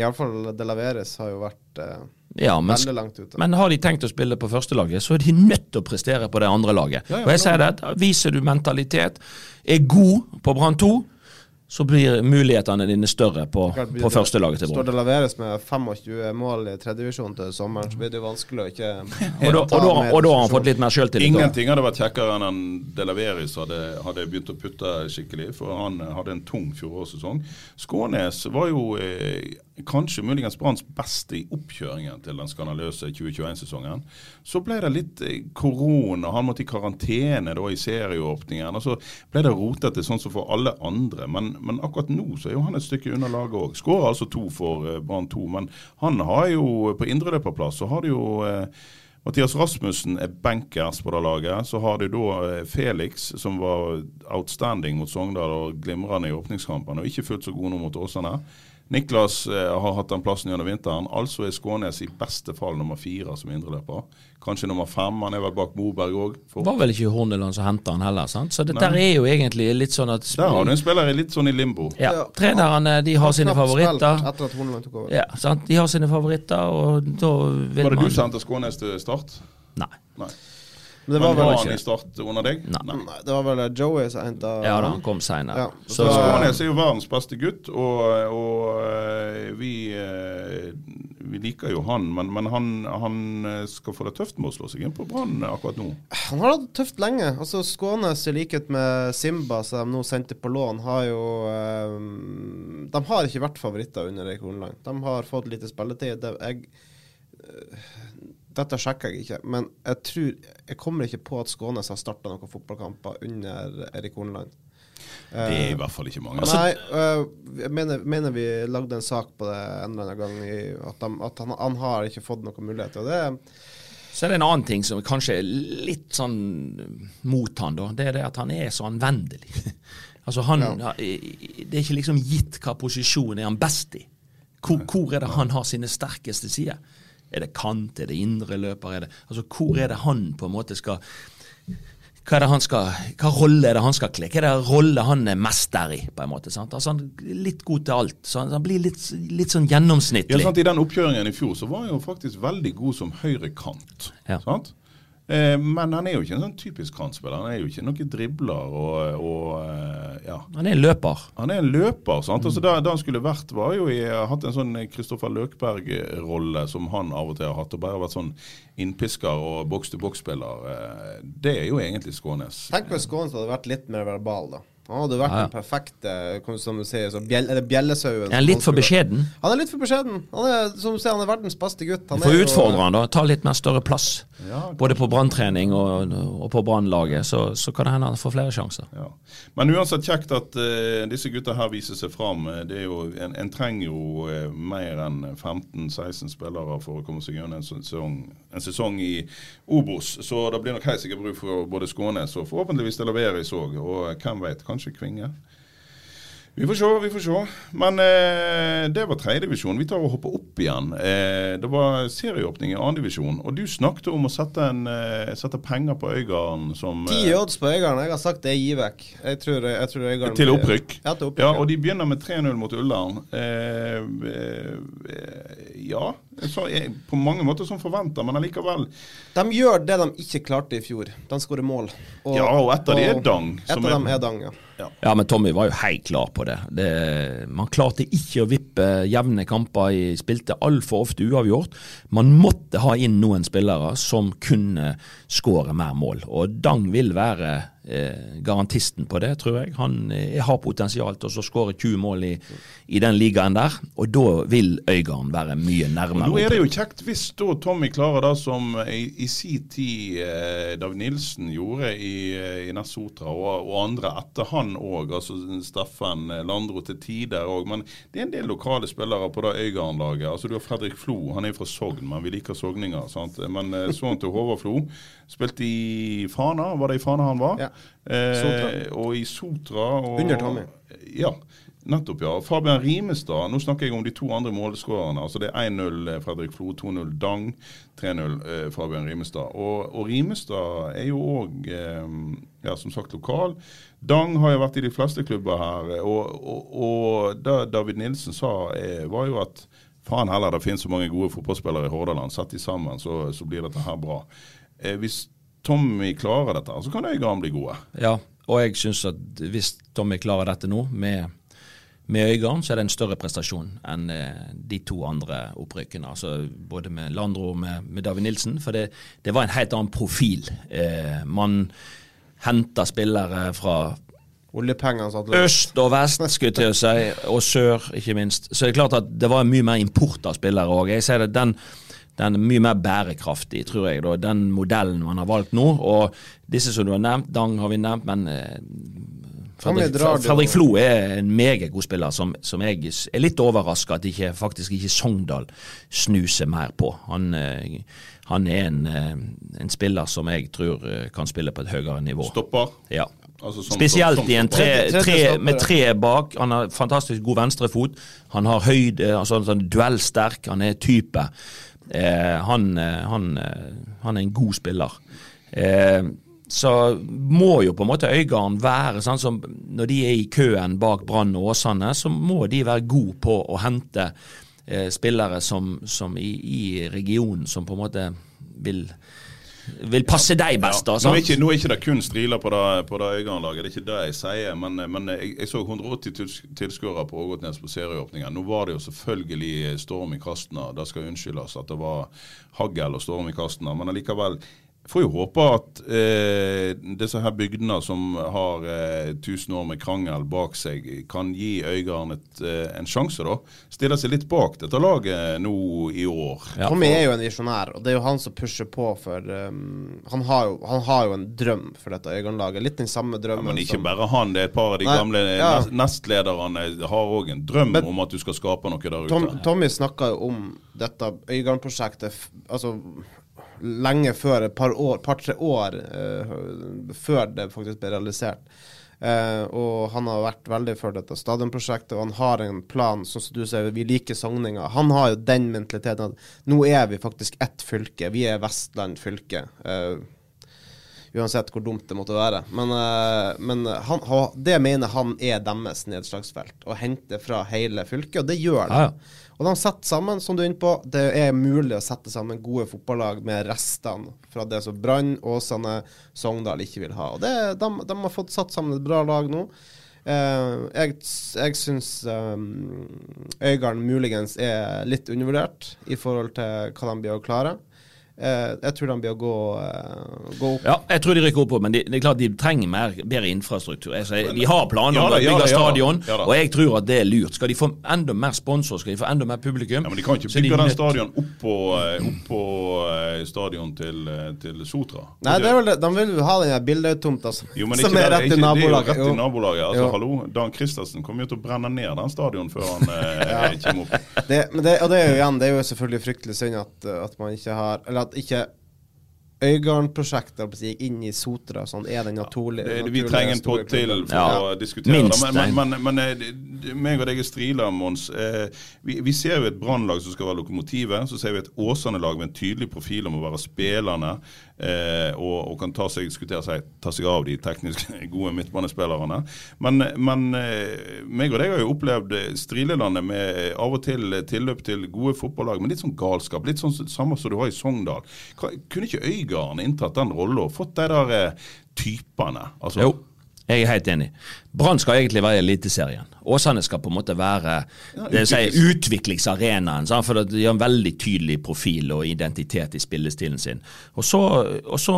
[SPEAKER 3] I De Laveres har jo vært eh,
[SPEAKER 2] Ja, men,
[SPEAKER 3] veldig langt ute.
[SPEAKER 2] men har de tenkt å spille på førstelaget, så er de nødt til å prestere på det andre laget.
[SPEAKER 1] Ja, ja,
[SPEAKER 2] og jeg sier det, Viser du mentalitet, er god på Brann 2, så blir mulighetene dine større på, på førstelaget til
[SPEAKER 3] Står
[SPEAKER 2] Brann.
[SPEAKER 3] det Laveres med 25 mål i tredjedivisjon til sommeren, så blir det jo vanskelig å ikke
[SPEAKER 2] Og da, og, da, og da har han fått litt mer sjøltillit.
[SPEAKER 1] Ingenting hadde vært kjekkere enn en De Laveris hadde, hadde begynt å putte skikkelig, for han hadde en tung fjorårssesong. Skånes var jo eh, kanskje muligens Branns beste i oppkjøringen til den skandaløse 2021-sesongen. Så ble det litt eh, korona, han måtte i karantene da i serieåpningen. og Så ble det rotete sånn som for alle andre. Men, men akkurat nå så er jo han et stykke under laget òg. Skårer altså to for eh, Brann 2, men han har jo på indreløperplass så har de jo eh, Mathias Rasmussen er bankers på det laget. Så har de da eh, Felix, som var outstanding mot Sogndal og glimrende i åpningskampen, og ikke fullt så god nå mot Åsane. Niklas eh, har hatt den plassen gjennom vinteren. Altså er Skånes i beste fall nummer fire som indreløper. Kanskje nummer fem. Han er vel bak Moberg òg.
[SPEAKER 2] Det var vel ikke Horneland som henta han heller, sant? Så det der er jo egentlig litt sånn at
[SPEAKER 1] Der har du en spiller litt sånn i limbo.
[SPEAKER 2] ja, Trenerne de har sine favoritter.
[SPEAKER 3] Etter at Horneland tok over.
[SPEAKER 2] Ja, sant? De har sine favoritter, og da vil
[SPEAKER 1] Var det
[SPEAKER 2] man
[SPEAKER 1] du som hentet Skånes til start?
[SPEAKER 2] Nei.
[SPEAKER 1] Nei.
[SPEAKER 3] Men det var vel
[SPEAKER 1] han i start under deg?
[SPEAKER 2] Nei.
[SPEAKER 3] Nei, det var vel Joey som henta
[SPEAKER 2] Ja da, han kom seinere.
[SPEAKER 3] Ja,
[SPEAKER 2] Så,
[SPEAKER 3] så-
[SPEAKER 1] Skånes er jo verdens beste gutt, og, og eh, vi, eh, vi liker jo han. Men, men han, han eh, skal få det tøft med å slå seg inn på Brann akkurat nå.
[SPEAKER 3] Han har hatt det tøft lenge. Altså Skånes, i likhet med Simba, som de nå sendte på lån, har jo um, De har ikke vært favoritter under Erik Horneland. De har fått lite spilletid. Jeg, dette sjekker jeg ikke, men jeg tror Jeg kommer ikke på at Skånes har starta noen fotballkamper under Erik Horneland.
[SPEAKER 1] Det er i hvert fall ikke mange.
[SPEAKER 2] Altså-
[SPEAKER 3] Nei, øh, jeg mener, mener vi lagde en sak på det en eller annen gang, i, at, de, at han, han har ikke fått noen mulighet. Og det,
[SPEAKER 2] så er det en annen ting som kanskje er litt sånn mot han, da. Det er det at han er så anvendelig. altså han, Det er ikke liksom gitt hva posisjon er han best i. Hvor, hvor er det han har sine sterkeste sider? Er det kant, er det indre løper? Er det, altså Hvor er det han på en måte skal hva er det han skal, hva rolle er det han skal kle? Hva er det rolle han er mester i? på en måte, sant? Altså Han er litt god til alt. så Han blir litt, litt sånn
[SPEAKER 1] Ja,
[SPEAKER 2] gjennomsnittlig.
[SPEAKER 1] sant, I den oppkjøringen i fjor så var han jo faktisk veldig god som høyrekant.
[SPEAKER 2] Ja.
[SPEAKER 1] Sant? Eh, men han er jo ikke en sånn typisk kantspiller. Han er jo ikke noen dribler og, og eh, ja.
[SPEAKER 2] Han er en løper.
[SPEAKER 1] Han er en løper. sant? Altså der, der han skulle vært, var jo i, hatt en sånn Kristoffer Løkberg-rolle som han av og til har hatt. og Bare vært sånn innpisker og boks-til-boks-spiller. Eh, Det er jo egentlig Skånes.
[SPEAKER 3] Tenk hvis Skånes hadde vært litt mer verbal, da. Han hadde vært
[SPEAKER 2] Ja, ja.
[SPEAKER 3] den perfekte som du sier, så bjell, eller bjellesauen.
[SPEAKER 2] Er han litt for beskjeden?
[SPEAKER 3] Han er litt for beskjeden. Han er som du sier, han er verdens beste gutt. Han
[SPEAKER 2] du får utfordre han da. Ta litt mer større plass.
[SPEAKER 1] Ja,
[SPEAKER 2] Både på branntrening og, og på brannlaget. Så, så kan det hende han får flere sjanser.
[SPEAKER 1] Ja. Men uansett kjekt at uh, disse gutta her viser seg fram. Eh, Det er jo, en, en trenger jo uh, mer enn 15-16 spillere for å komme seg gjennom en sesong, en sesong i Obos. Så det blir nok helt sikkert bruk for både Skånes og forhåpentligvis Delaveris òg. Og hvem veit, kanskje Kvinge. Vi får se, vi får se. Men eh, det var tredjedivisjon. Vi tar og hopper opp igjen. Eh, det var serieåpning i annendivisjon. Og du snakket om å sette, en, eh, sette penger på Øygarden som
[SPEAKER 3] Ti
[SPEAKER 1] eh,
[SPEAKER 3] odds på Øygarden. Jeg har sagt det gir vekk. Jeg tror, jeg tror Øygarden
[SPEAKER 1] til opprykk.
[SPEAKER 3] Ja, til opprykk.
[SPEAKER 1] Ja, og de begynner med 3-0 mot Ullern. Ja, så jeg, på mange måter som forventa, men allikevel.
[SPEAKER 3] De gjør det de ikke klarte i fjor. De skårer mål.
[SPEAKER 1] Ja, og et av de er Dang,
[SPEAKER 3] Et
[SPEAKER 1] som
[SPEAKER 3] av
[SPEAKER 1] er-
[SPEAKER 3] dem er Dang, ja.
[SPEAKER 2] Ja, men Tommy var jo helt klar på det. det man klarte ikke å vippe jevne kamper. i- Spilte altfor ofte uavgjort. Man måtte ha inn noen spillere som kunne skåre mer mål. Og Dang vil være eh, garantisten på det, tror jeg. Han eh, har potensial til å skåre 20 mål i, i den ligaen der. Og da vil Øygarden være mye
[SPEAKER 1] Og
[SPEAKER 2] nærmere.
[SPEAKER 1] Nå er det jo kjekt hvis da Tommy klarer det som i, i sin tid eh, Dag Nilsen gjorde i, eh, i Nessotra, og, og andre etter han òg. Altså Steffen Landro til tider òg. Men det er en del lokale spillere på det Øygarden-laget. Altså Du har Fredrik Flo, han er fra Sogn, men vi liker sogninger. sant? Men eh, sønnen til Håvard Flo spilte i Fana, var det i Fana han var?
[SPEAKER 3] Ja.
[SPEAKER 1] Eh, og i Sotra. Og,
[SPEAKER 3] Under Tommy.
[SPEAKER 1] Ja, nettopp, ja. Fabian Rimestad, nå snakker jeg om de to andre målskårerne. altså Det er 1-0 Fredrik Flo, 2-0 Dang, 3-0 eh, Fabian Rimestad. Og, og Rimestad er jo òg, eh, ja, som sagt, lokal. Dang har jo vært i de fleste klubber her. Og, og, og det David Nilsen sa, eh, var jo at faen heller, det finnes så mange gode fotballspillere i Hordaland. Sett de sammen, så, så blir dette her bra. Eh, hvis Tommy klarer dette, så kan Øygarden bli gode.
[SPEAKER 2] Ja, og jeg syns at hvis Tommy klarer dette nå, med, med Øygarden, så er det en større prestasjon enn eh, de to andre opprykkene. Altså både med Landro og med, med David Nilsen. For det, det var en helt annen profil. Eh, man henta spillere fra
[SPEAKER 3] Oljepenger satt løs.
[SPEAKER 2] øst og vest, skulle til å si, og sør, ikke minst. Så det er klart at det var mye mer import av spillere òg. Jeg sier det, den, den er mye mer bærekraftig, tror jeg, da, den modellen man har valgt nå. Og disse som du har nevnt, Dang har vi nevnt, men eh, Fredrik, Fredrik Flo er en meget god spiller som, som jeg er litt overraska at ikke, faktisk ikke Sogndal snuser mer på. Han, eh, han er en, eh, en spiller som jeg tror kan spille på et høyere nivå.
[SPEAKER 1] Stopper.
[SPEAKER 2] Ja.
[SPEAKER 1] Altså som-
[SPEAKER 2] Spesielt
[SPEAKER 1] som-
[SPEAKER 2] i en tre, tre, med tre bak. Han har fantastisk god venstrefot. Han har høyde, altså sånn duellsterk. Han er type. Eh, han, eh, han, eh, han er en god spiller. Så må jo på en måte Øygarden være sånn som Når de er i køen bak Brann og Åsane, så må de være gode på å hente spillere som, som i, i regionen som på en måte vil vil passe deg best. da,
[SPEAKER 1] sant? nå, er ikke, nå er ikke det kun striler på det, på det Øygarden-laget, det er ikke det jeg sier. Men, men jeg, jeg så 180 tils- tilskuere på Ågotnes på serieåpningen. Nå var det jo selvfølgelig storm i kastene. Det skal unnskyldes at det var hagl og storm i kastene. Men allikevel får jo håpe at eh, disse her bygdene som har eh, tusen år med krangel bak seg, kan gi Øygarden eh, en sjanse, da. Stille seg litt bak dette laget nå i år.
[SPEAKER 2] Ja,
[SPEAKER 3] Tommy er jo en visjonær, og det er jo han som pusher på for um, han, har jo, han har jo en drøm for dette Øygarden-laget. Litt den samme drømmen Ja,
[SPEAKER 1] men ikke
[SPEAKER 3] som
[SPEAKER 1] bare han. Det er et par av de
[SPEAKER 3] Nei,
[SPEAKER 1] gamle
[SPEAKER 3] ja.
[SPEAKER 1] nestlederne har òg en drøm
[SPEAKER 3] Men-
[SPEAKER 1] om at du skal skape noe der ute.
[SPEAKER 3] Tom, Tommy snakka jo om dette Øygarden-prosjektet altså, lenge før, et par år, par-tre år uh, før det faktisk ble realisert. Uh, og han har vært veldig for dette stadionprosjektet, og han har en plan, sånn som du sier, vi liker Sogninga. Han har jo den mentaliteten at nå er vi faktisk ett fylke. Vi er Vestland fylke. Uh, Uansett hvor dumt det måtte være. Men, men han, ha- det mener han er deres nedslagsfelt. Å hente fra hele fylket, og det gjør det.
[SPEAKER 2] Ja, ja.
[SPEAKER 3] Og de setter sammen, som du er inne på, det er mulig å sette sammen gode fotballag med restene fra det som Brann, Åsane, Sogndal ikke vil ha. Og det, de, de har fått satt sammen et bra lag nå. Eh, jeg jeg syns um, Øygarden muligens er litt undervurdert i forhold til hva de blir å klare. Eh, jeg tror de blir å gå, eh, gå opp.
[SPEAKER 2] Ja, jeg tror de rykker opp, men de, det er klart de trenger mer, bedre infrastruktur. Altså, de har planer om å bygge
[SPEAKER 1] ja
[SPEAKER 2] stadion,
[SPEAKER 1] Ja
[SPEAKER 2] og jeg tror at det er lurt. Skal de få enda mer sponsor, skal de få enda mer publikum
[SPEAKER 1] Ja, men De kan ikke
[SPEAKER 2] er de
[SPEAKER 1] bygge den
[SPEAKER 2] nødt-
[SPEAKER 1] stadion oppå opp på, eh, stadion til, til Sotra.
[SPEAKER 3] Nei, det er vel de vil jo ha den bildetomta som,
[SPEAKER 1] Jo, men det er
[SPEAKER 3] som er
[SPEAKER 1] der-
[SPEAKER 3] rett
[SPEAKER 1] ikke-
[SPEAKER 3] i
[SPEAKER 1] Det
[SPEAKER 3] nabolaget.
[SPEAKER 1] rett i nabolaget. Altså, hallo, Dan Christensen kommer jo til å brenne ned den stadion før han eh, kommer opp.
[SPEAKER 3] Det, men det, og det er jo igjen, det er jo selvfølgelig fryktelig synd at, at man ikke har Eller at ikke Øygarden-prosjektet gikk inn i Sotra, sånn er den naturlige.
[SPEAKER 1] Det, vi trenger en
[SPEAKER 3] store
[SPEAKER 1] til for
[SPEAKER 2] Ja.
[SPEAKER 1] å diskutere
[SPEAKER 2] Minst
[SPEAKER 1] det. Men, men, men, men eh, meg og deg er striler, Mons. Eh, vi, vi ser jo et brannlag som skal være lokomotivet. Så ser vi et Åsane-lag med en tydelig profil om å være spillerne eh, og, og kan ta seg, seg, ta seg av de teknisk gode midtbanespillerne. Men, men eh, meg og deg har jo opplevd Strilelandet med av og til tilløp til gode fotballag, men litt sånn galskap. Litt sånn samme som du har i Sogndal. Kunne ikke Øygarden inntatt den rollen og fått de der eh, typene? Altså,
[SPEAKER 2] Jo, jeg er helt enig. Brann skal egentlig være i Eliteserien. Åsane skal på en måte være det vil si, utviklingsarenaen. sant? For de har en veldig tydelig profil og identitet i spillestilen sin. Og så, og så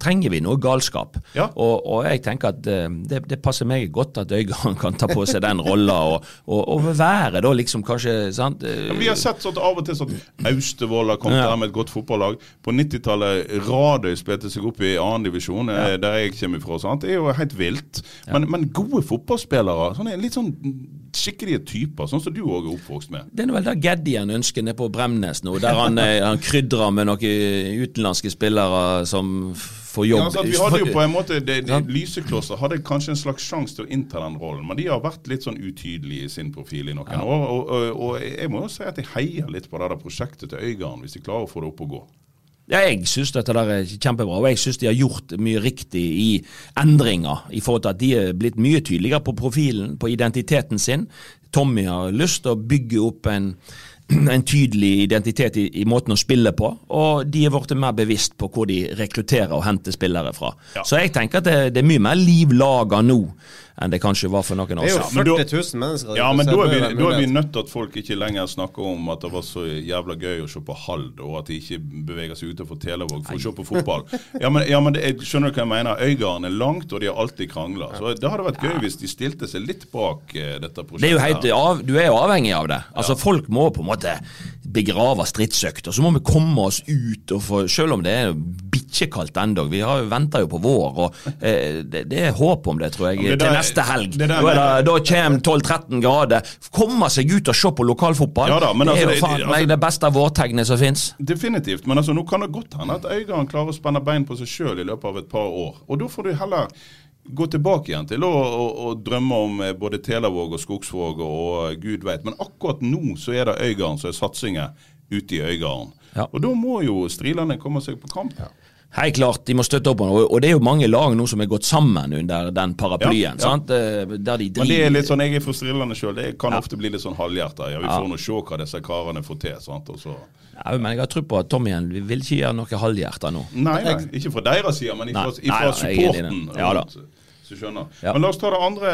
[SPEAKER 2] trenger vi noe galskap.
[SPEAKER 1] Ja.
[SPEAKER 2] Og, og jeg tenker at eh, det, det passer meg godt at Øygarden kan ta på seg den rolla og, og, være da liksom kanskje sant?
[SPEAKER 1] Ja, vi har sett sånn av og til sånn Austevoll har kommet
[SPEAKER 2] Ja.
[SPEAKER 1] der med et godt fotballag. På 90-tallet Radøy spilte seg opp i annendivisjon, ja. der jeg kommer fra. Sant? Det er jo helt vilt. Men, men gode fotballspillere, sånne, litt sånn skikkelige typer, sånn som du òg er oppvokst med.
[SPEAKER 2] Det er vel der Geddien ønsker nede på Bremnes nå, der han, eh, han krydrer med noen utenlandske spillere som får jobb.
[SPEAKER 1] Ja, altså, vi hadde jo på en måte de,
[SPEAKER 2] de?
[SPEAKER 1] Lyseklosser hadde kanskje en slags sjanse til å innta den rollen, men de har vært litt sånn utydelige i sin profil i noen år. Og, og, og jeg må jo si at jeg heier litt på det der prosjektet til Øygarden, hvis de klarer å få det opp og gå.
[SPEAKER 2] Ja, jeg syns dette der er kjempebra, og jeg syns de har gjort mye riktig i endringer. I forhold til at de er blitt mye tydeligere på profilen, på identiteten sin. Tommy har lyst til å bygge opp en, en tydelig identitet i, i måten å spille på, og de er blitt mer bevisst på hvor de rekrutterer og henter spillere fra.
[SPEAKER 1] Ja.
[SPEAKER 2] Så jeg tenker at det, det er mye mer liv laga nå enn det kanskje var for noen år
[SPEAKER 3] Det er jo 40 000 mennesker.
[SPEAKER 1] Ja, men da er, vi, da er vi nødt til at folk ikke lenger snakker om at det var så jævla gøy å se på Hald, og at de ikke beveger seg utenfor Televåg for å se på fotball. Ja, men, ja, men det, jeg skjønner du hva jeg mener? Øygarden er langt, og de har alltid krangla. Så det hadde vært gøy hvis de stilte seg litt bak eh, dette prosjektet.
[SPEAKER 2] Det er jo helt, av, du er jo avhengig av det. Altså Folk må på en måte begrave stridsøkt, og så må vi komme oss ut. og få, Selv om det er bikkjekaldt ennå. Vi har venter jo på vår. og eh, det, det er håp om det, tror jeg,
[SPEAKER 1] det
[SPEAKER 2] til
[SPEAKER 1] der-
[SPEAKER 2] neste helg.
[SPEAKER 1] der
[SPEAKER 2] Da, er da kommer 12-13 grader. Komme seg ut og se på lokalfotball.
[SPEAKER 1] Ja da,
[SPEAKER 2] det er
[SPEAKER 1] altså,
[SPEAKER 2] jo faen meg altså- det beste vårtegnet som fins.
[SPEAKER 1] Definitivt. Men altså, nå kan det godt hende at Øygarden klarer å spenne bein på seg sjøl i løpet av et par år. Og da får du heller gå tilbake igjen til å, å, å drømme om eh, både Telavåg og Skogsvåg og, gud veit. Men akkurat nå så er det Øygarden som er satsingen ute i Øygarden.
[SPEAKER 2] Ja.
[SPEAKER 1] Og da må jo Strilane komme seg på kamp.
[SPEAKER 2] Helt klart, de må støtte opp om det. Og- det er jo mange lag nå som er gått sammen under den paraplyen.
[SPEAKER 1] Ja, ja.
[SPEAKER 2] Eh, de driver
[SPEAKER 1] Men det er litt sånn, jeg er fra Strilane sjøl. Det kan
[SPEAKER 2] Ja.
[SPEAKER 1] ofte bli litt sånn halvhjerta. Ja, vi
[SPEAKER 2] Ja.
[SPEAKER 1] får nå se hva disse karene får til. sant? Så...
[SPEAKER 2] ja, Men jeg har tro på at Tommyen vil ikke gjøre noe halvhjerta nå.
[SPEAKER 1] Nei, nei, ikke fra deres side, men
[SPEAKER 2] fra
[SPEAKER 1] ifra,
[SPEAKER 2] nei, nei,
[SPEAKER 1] supporten.
[SPEAKER 2] Ja da.
[SPEAKER 1] Rundt, du skjønner.
[SPEAKER 2] Ja.
[SPEAKER 1] Men la oss ta det andre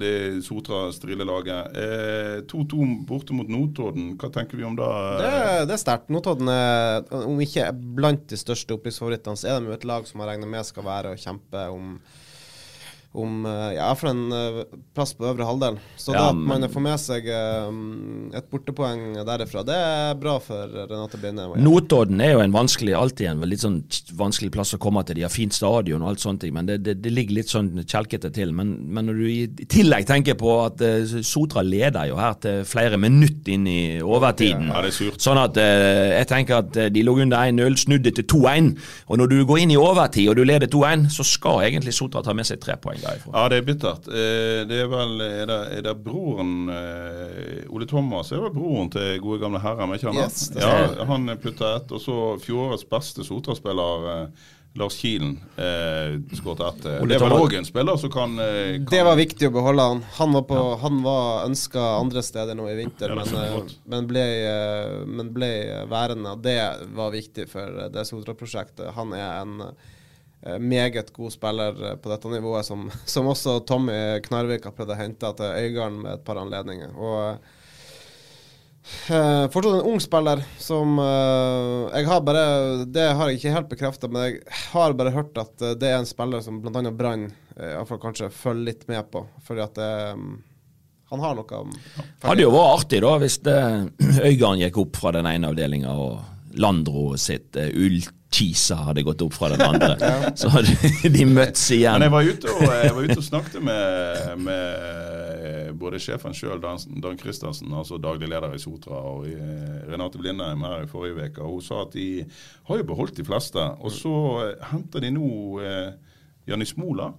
[SPEAKER 1] det Sotra-strilelaget. Eh, 2-2 borte mot Notodden. Hva tenker vi om det?
[SPEAKER 3] Det, det er sterkt. Notodden er, om ikke blant de største opprykksfavorittene, så er de jo et lag som jeg regner med skal være og kjempe om om eh, ja, for en eh, plass på øvre halvdel. Så
[SPEAKER 2] Ja,
[SPEAKER 3] da at
[SPEAKER 2] men-
[SPEAKER 3] man får med seg eh, et bortepoeng derifra, det er bra for Renate Blinde.
[SPEAKER 2] Notodden er jo en vanskelig, alltid en litt sånn vanskelig plass å komme til. De har fint stadion og alt sånt, men det, det, det ligger litt sånn kjelkete til. Men, men når du i tillegg tenker på at Sotra leder jo her til flere minutter inn i overtiden.
[SPEAKER 1] Ja, det er surt.
[SPEAKER 2] Sånn at jeg tenker at de lå under 1-0, snudde til 2-1. Og når du går inn i overtid og du leder 2-1, så skal egentlig Sotra ta med seg tre poeng derifra.
[SPEAKER 1] Ja, det er bittert. Eh, det er vel Er det, er det broren eh, Ole Thomas er vel broren til gode gamle herrer, men ikke han?
[SPEAKER 3] Yes,
[SPEAKER 1] ja, han putta ett. Og så fjorårets beste Sotra-spiller, eh, Lars Kielen eh, skåret ett. Det
[SPEAKER 2] var
[SPEAKER 1] òg en spiller som kan, kan
[SPEAKER 3] Det var viktig å beholde han. Han var, på, han var ønska andre steder nå i vinter,
[SPEAKER 1] Ja,
[SPEAKER 3] men, men, ble, men ble værende. Det var viktig for det Sotra-prosjektet. Han er en meget god spiller eh, på dette nivået, som, som også Tommy Knarvik har prøvd å hente til Øygarden med et par anledninger. Og Uh, fortsatt en ung spiller som uh, Jeg har bare Det har jeg ikke helt bekrefta, men jeg har bare hørt at eh, det er en spiller som bl.a. Brann uh, kanskje følger litt med på. Fordi at det, um, han har noe
[SPEAKER 2] Hadde jo vært artig da hvis det, Øygarden gikk opp fra den ene avdelinga og Landro sitt uh, Ullkisa hadde gått opp fra den andre. Så hadde de møttes igjen.
[SPEAKER 1] Men jeg var ute og, jeg var ute og snakket med, med både sjefen sjøl, Dan, Dan Christensen, altså daglig leder i Sotra, og eh, Renate Blindheim her i forrige uke. Hun sa at de har jo beholdt de fleste. Og så eh, henter de nå eh, Jannis Mola.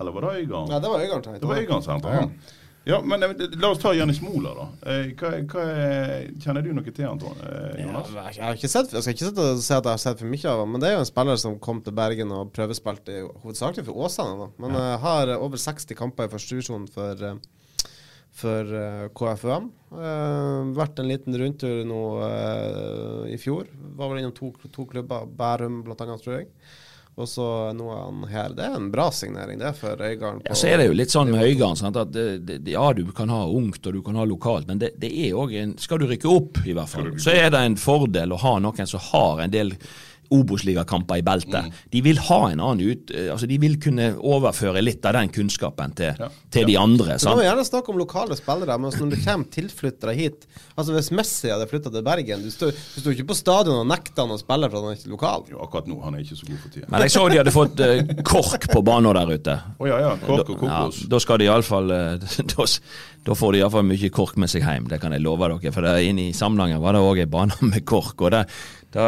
[SPEAKER 1] Eller var det Øygarden?
[SPEAKER 3] Nei, det var Øygarden.
[SPEAKER 1] Det var. Øygarden han. Ja, men eh, La oss ta Jannis Mola, da. Eh, Hva, hva, er- kjenner du noe til han, eh, Jonas?
[SPEAKER 3] Ja, jeg, har ikke sett, jeg skal ikke sitte og si at jeg har sett for mye av ham, men det er jo en spiller som kom til Bergen og prøvespilte hovedsakelig for Åsane. da. Men ja. har over 60 kamper i førstedivisjon for, uh, for eh, KFUM. Vært en liten rundtur nå i fjor. Var vel innom to, to klubber, Bærum annet, tror jeg. Og så nå er han her. Det er en bra signering, det, for Øygarden.
[SPEAKER 2] Ja, så er det jo litt sånn med Øygarden. at det, det, Ja, du kan ha ungt og du kan ha lokalt, men det, det er òg en Skal du rykke opp, i hvert fall, så er det en fordel å ha noen som har en del Obos-ligakamper i beltet. De vil ha en annen ut... eh, altså De vil kunne overføre litt av den kunnskapen til, til de andre.
[SPEAKER 3] Så må vi gjerne snakke om lokale spillere, men når det kommer tilflyttere hit Altså Hvis Messi hadde flytta til Bergen Du står, jo ikke på stadion og nekter han å spille for at han er ikke lokal.
[SPEAKER 1] Jo, akkurat nå. Han er ikke så god for tida.
[SPEAKER 2] Men jeg så de hadde fått uh, KORK på banen der ute.
[SPEAKER 1] Oh, ja, ja. Kork og
[SPEAKER 2] Ja,
[SPEAKER 1] kokos.
[SPEAKER 2] da skal de iallfall da, s- da får de iallfall mye KORK med seg hjem, det kan jeg love dere. For der inne i Samnanger var det òg ei bane med KORK, og det, da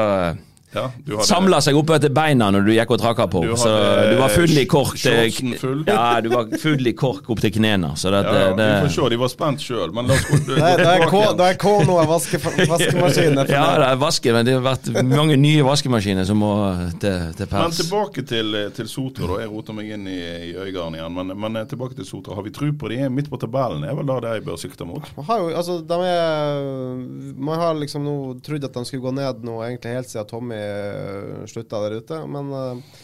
[SPEAKER 1] Ja,
[SPEAKER 2] samla seg opp etter beina når du gikk og trakka på.
[SPEAKER 1] Du
[SPEAKER 2] så du var full i KORK til
[SPEAKER 1] full.
[SPEAKER 2] Ja, du var full i KORK opp til knærne.
[SPEAKER 1] Ja, ja,
[SPEAKER 2] det,
[SPEAKER 1] vi får se, de var spent sjøl, men la oss gå gå
[SPEAKER 3] Da er- da er
[SPEAKER 1] tilbake
[SPEAKER 3] K- er K nå en vaske, vaskemaskin. er
[SPEAKER 2] ja, det er vaske, men det har vært mange nye vaskemaskiner som må til, til
[SPEAKER 1] Men tilbake til, til Sotra. da, Jeg roter meg inn i, i Øygarden igjen. Men, men eh, tilbake til Sotra. Har vi tro på de? Midt på tabellen er vel da det jeg bør sikte mot?
[SPEAKER 3] Man har jo, altså, de er, man har liksom nå trodd at de skulle gå ned nå, egentlig helt siden Tommy slutta der ute. Men uh,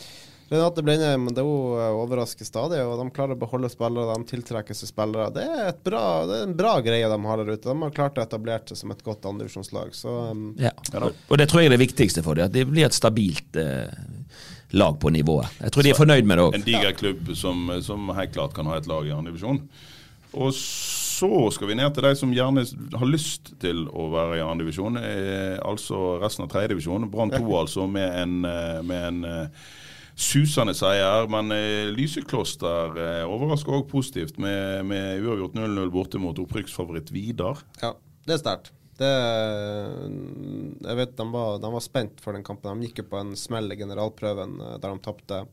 [SPEAKER 3] Renate Blindheim det jo uh, overrasker stadig, og de klarer å beholde spillere. De tiltrekker seg spillere. Det er, et bra, det er en bra greie de har der ute. De har klart å etablere seg som et godt andredivisjonslag. Så um,
[SPEAKER 2] Ja. Og det tror jeg er det viktigste for dem, at det blir et stabilt eh, lag på nivået. Jeg tror de er fornøyd med det
[SPEAKER 1] En
[SPEAKER 2] òg.
[SPEAKER 1] diger klubb som, som helt klart kan ha et lag i andre divisjon. Og så skal vi ned til de som gjerne har lyst til å være i andre divisjon, eh, altså resten av tredjedivisjon. Brann 2 altså, med en, eh, med en eh, susende seier. Men eh, Lysekloster eh, overrasker òg positivt med, med uavgjort 0-0 borte mot opprykksfavoritt Vidar.
[SPEAKER 3] ja, det er sterkt. Det, jeg vet de var, de var spent for den kampen. De gikk jo på en smell i generalprøven der de tapte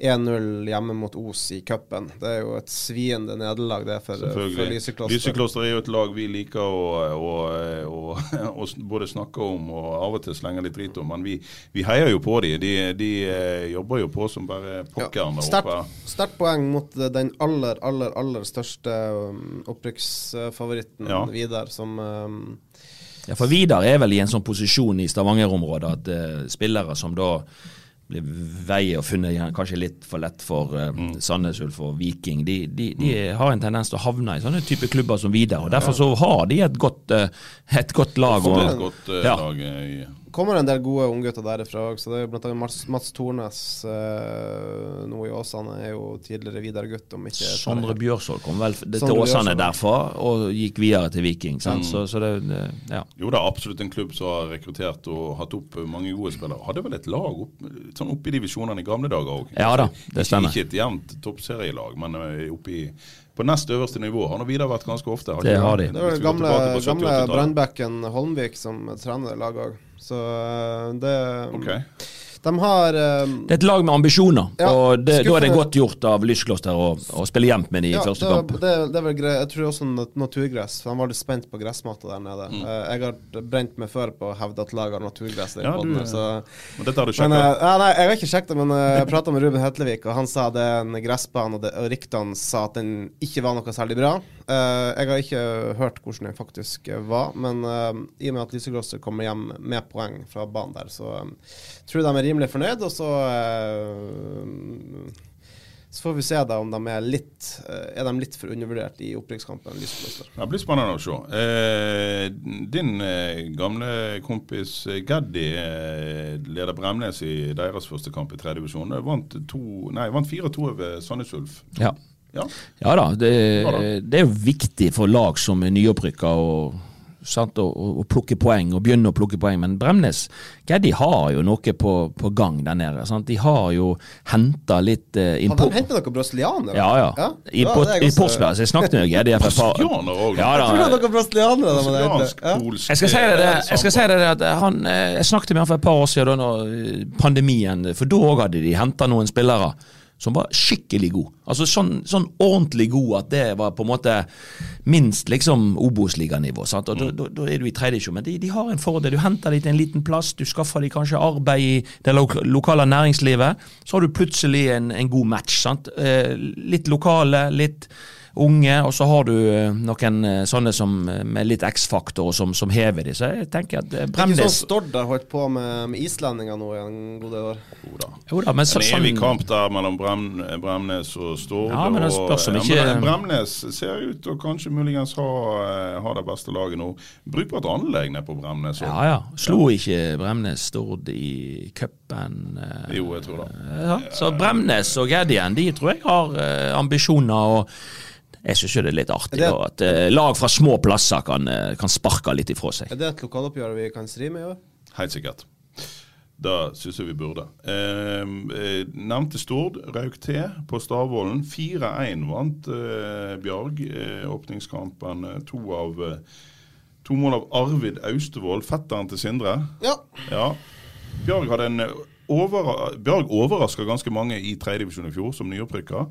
[SPEAKER 3] 1-0 hjemme mot Os i cupen. Det er jo et sviende nederlag, det, for, for Lysekloster.
[SPEAKER 1] Lysekloster er jo et lag vi liker å, å, å, å både snakke om og av og til slenge litt drit om. Men vi, vi heier jo på dem. De, de eh, jobber jo på som bare pokker. Ja,
[SPEAKER 3] Sterkt sterkt poeng mot eh, den aller, aller, aller største um, opprykksfavoritten
[SPEAKER 1] Ja.
[SPEAKER 3] Vidar, som um,
[SPEAKER 2] Ja, for Vidar er vel i en sånn posisjon i Stavanger-området at uh, spillere som da veier og funnet kanskje litt for lett for eh, Sandnes Ulf og Viking, de, de, de har en tendens til å havne i sånne type klubber som Vidar. og Derfor så har de et godt, uh, et godt lag. Og,
[SPEAKER 1] et godt uh,
[SPEAKER 2] ja.
[SPEAKER 1] lag i
[SPEAKER 3] kommer en del gode unggutter derifra òg. Så det blant annet Mats, Mats Tornes eh, nå i Åsane, er jo tidligere Vidar-gutt,
[SPEAKER 2] Sondre Bjørsvold kom vel det til Åsane derfra og gikk videre til Viking. Sant? Så, så det, det, ja.
[SPEAKER 1] Jo, det er absolutt en klubb som har rekruttert og hatt opp mange gode spillere. Hadde vel et lag opp, sånn oppe i divisjonene i gamle dager òg.
[SPEAKER 2] Ja da, det stemmer.
[SPEAKER 1] Ikke, ikke et jevnt toppserielag, men eh, oppe i, på nest øverste nivå har nå Vidar vært ganske ofte.
[SPEAKER 2] Det har de.
[SPEAKER 3] Det var gamle,
[SPEAKER 1] tilbake på 70-
[SPEAKER 3] gamle Brannbekken Holmvik som trener laget òg. Så eh, det
[SPEAKER 1] okay.
[SPEAKER 3] De har um,
[SPEAKER 2] Det er et lag med ambisjoner,
[SPEAKER 3] Ja,
[SPEAKER 2] og det, da er det godt gjort av Lyskloster å, å spille jevnt med dem i
[SPEAKER 3] ja,
[SPEAKER 2] første
[SPEAKER 3] det,
[SPEAKER 2] kamp.
[SPEAKER 3] det, det er vel greit. Jeg tror også nat- naturgress. For De var litt spent på gressmatta der nede.
[SPEAKER 1] Mm.
[SPEAKER 3] Eh, jeg har brent meg før på å hevde at laget har naturgress. i
[SPEAKER 1] Ja,
[SPEAKER 3] podden, så
[SPEAKER 1] Men dette har du sjekka?
[SPEAKER 3] eh, ja, nei, jeg har ikke sjekket det, men eh, jeg prata med Ruben Hetlevik, og han sa det er en gressbane, og, det- og ryktene sa at den ikke var noe særlig bra. Eh, jeg har ikke hørt hvordan den faktisk eh, var, men eh, i og med at Lysegrosser kommer hjem med poeng fra banen der, så tror jeg de er rimelig fornøyd, og så så får vi se da om de er litt Er de litt for undervurdert i opprykkskampen.
[SPEAKER 1] Det blir spennende å se. Eh, din gamle kompis Gaddi leder Bremnes i deres første kamp i tredje divisjon. Vant vant 4-2 over Sandnes Ulf.
[SPEAKER 2] Ja.
[SPEAKER 1] Ja.
[SPEAKER 2] Ja da, det,
[SPEAKER 1] Ja da.
[SPEAKER 2] det er jo viktig for lag som er nyopprykka å, plukke poeng, og begynne å plukke poeng. Men Bremnes Geddi har jo noe på, på gang der nede. Sant? De har jo henta litt eh,
[SPEAKER 3] Har
[SPEAKER 2] innpå...
[SPEAKER 3] de hentet noen brasilianere?
[SPEAKER 2] Ja, ja. I,
[SPEAKER 3] Ja,
[SPEAKER 2] på, i
[SPEAKER 3] også-
[SPEAKER 2] Portsplass. Jeg snakket med Geddi for et par
[SPEAKER 1] Brasilianer òg.
[SPEAKER 2] Ja
[SPEAKER 3] Jeg tror det er noen brasilianere. de
[SPEAKER 2] Jeg skal si det,
[SPEAKER 1] eh,
[SPEAKER 2] jeg skal si det at han, eh, jeg snakket med han for et par år siden, da eh, pandemien For da òg hadde de henta noen spillere som var skikkelig god. Altså sånn, sånn ordentlig god at det var på en måte minst liksom Obos-liganivå. sant? Og da- Da da er du i tredje. Men de, de har en fordel. Du henter dem til en liten plass, du skaffer dem kanskje arbeid i det lo lokale næringslivet. Så har du plutselig en, en god match. sant? Eh, litt lokale, litt unge, og så har du eh, noen eh, sånne som, eh, med litt X-faktor og som, som hever de. Så jeg tenker at
[SPEAKER 3] Bremnes ikke sånn Stord har holdt på med, med islendinger nå i en god del år.
[SPEAKER 2] Jo da, men så,
[SPEAKER 1] En
[SPEAKER 2] sånn,
[SPEAKER 1] evig kamp der mellom Brem, Bremnes og Stord.
[SPEAKER 2] Ja, men det spørs om ikke-
[SPEAKER 1] ja, Bremnes ser ut til å kanskje muligens ha, ha det beste laget nå. Brukbart anlegg nede på Bremnes. også.
[SPEAKER 2] Ja ja. Slo ikke Bremnes Stord i cupen?
[SPEAKER 1] Jo, jeg tror det.
[SPEAKER 2] Ja, så Bremnes og Geddien de tror jeg har ambisjoner. og Jeg syns jo det er litt artig
[SPEAKER 3] Det-
[SPEAKER 2] da, at uh, lag fra små plasser kan, uh, kan sparke litt ifra seg.
[SPEAKER 3] Er det et lokaloppgjør vi kan stri med i år?
[SPEAKER 1] Helt sikkert. Det syns jeg vi burde. Eh, eh, nevnte Stord røyk til på Stavvollen. 4-1 vant eh, Bjarg eh, åpningskampen. Eh, To, av, eh, to mål av Arvid Austevoll, fetteren til Sindre.
[SPEAKER 3] Ja.
[SPEAKER 1] Ja. Bjarg hadde en Bjarg overraska ganske mange i tredjedivisjon i fjor, som nyopprykka.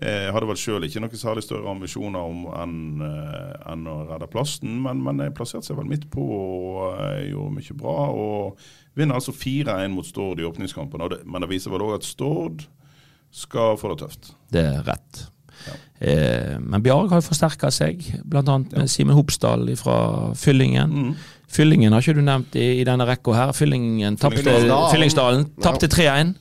[SPEAKER 1] Eh, hadde vel sjøl ikke noe særlig større ambisjoner om enn en å redde plassen, men, men jeg plasserte seg vel midt på og eh, gjorde mye bra. Og vinner altså 4-1 mot Stord i åpningskampen. Og det, men det viser vel òg at Stord skal få det tøft.
[SPEAKER 2] Det er rett. Eh, men Bjarg har jo forsterka seg, bl.a. med Simen Hopsdal fra Fyllingen. Fyllingen har ikke du nevnt i, i denne rekka her. Fyllingen tapte.
[SPEAKER 3] Fyllingsdalen.
[SPEAKER 2] Tapte 3-1.